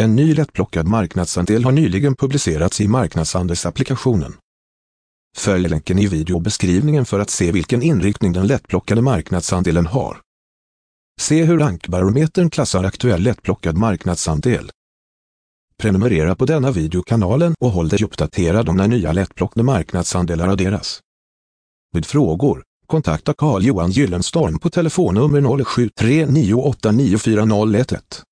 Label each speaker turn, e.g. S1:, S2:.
S1: En ny lättplockad marknadsandel har nyligen publicerats i marknadsandelsapplikationen. Följ länken i videobeskrivningen för att se vilken inriktning den lättplockade marknadsandelen har. Se hur Rankbarometern klassar aktuell lättplockad marknadsandel. Prenumerera på denna videokanalen och håll dig uppdaterad om när nya lättplockade marknadsandelar adderas. Vid frågor, kontakta Carl-Johan Gyllenstorm på telefonnummer 0739894011.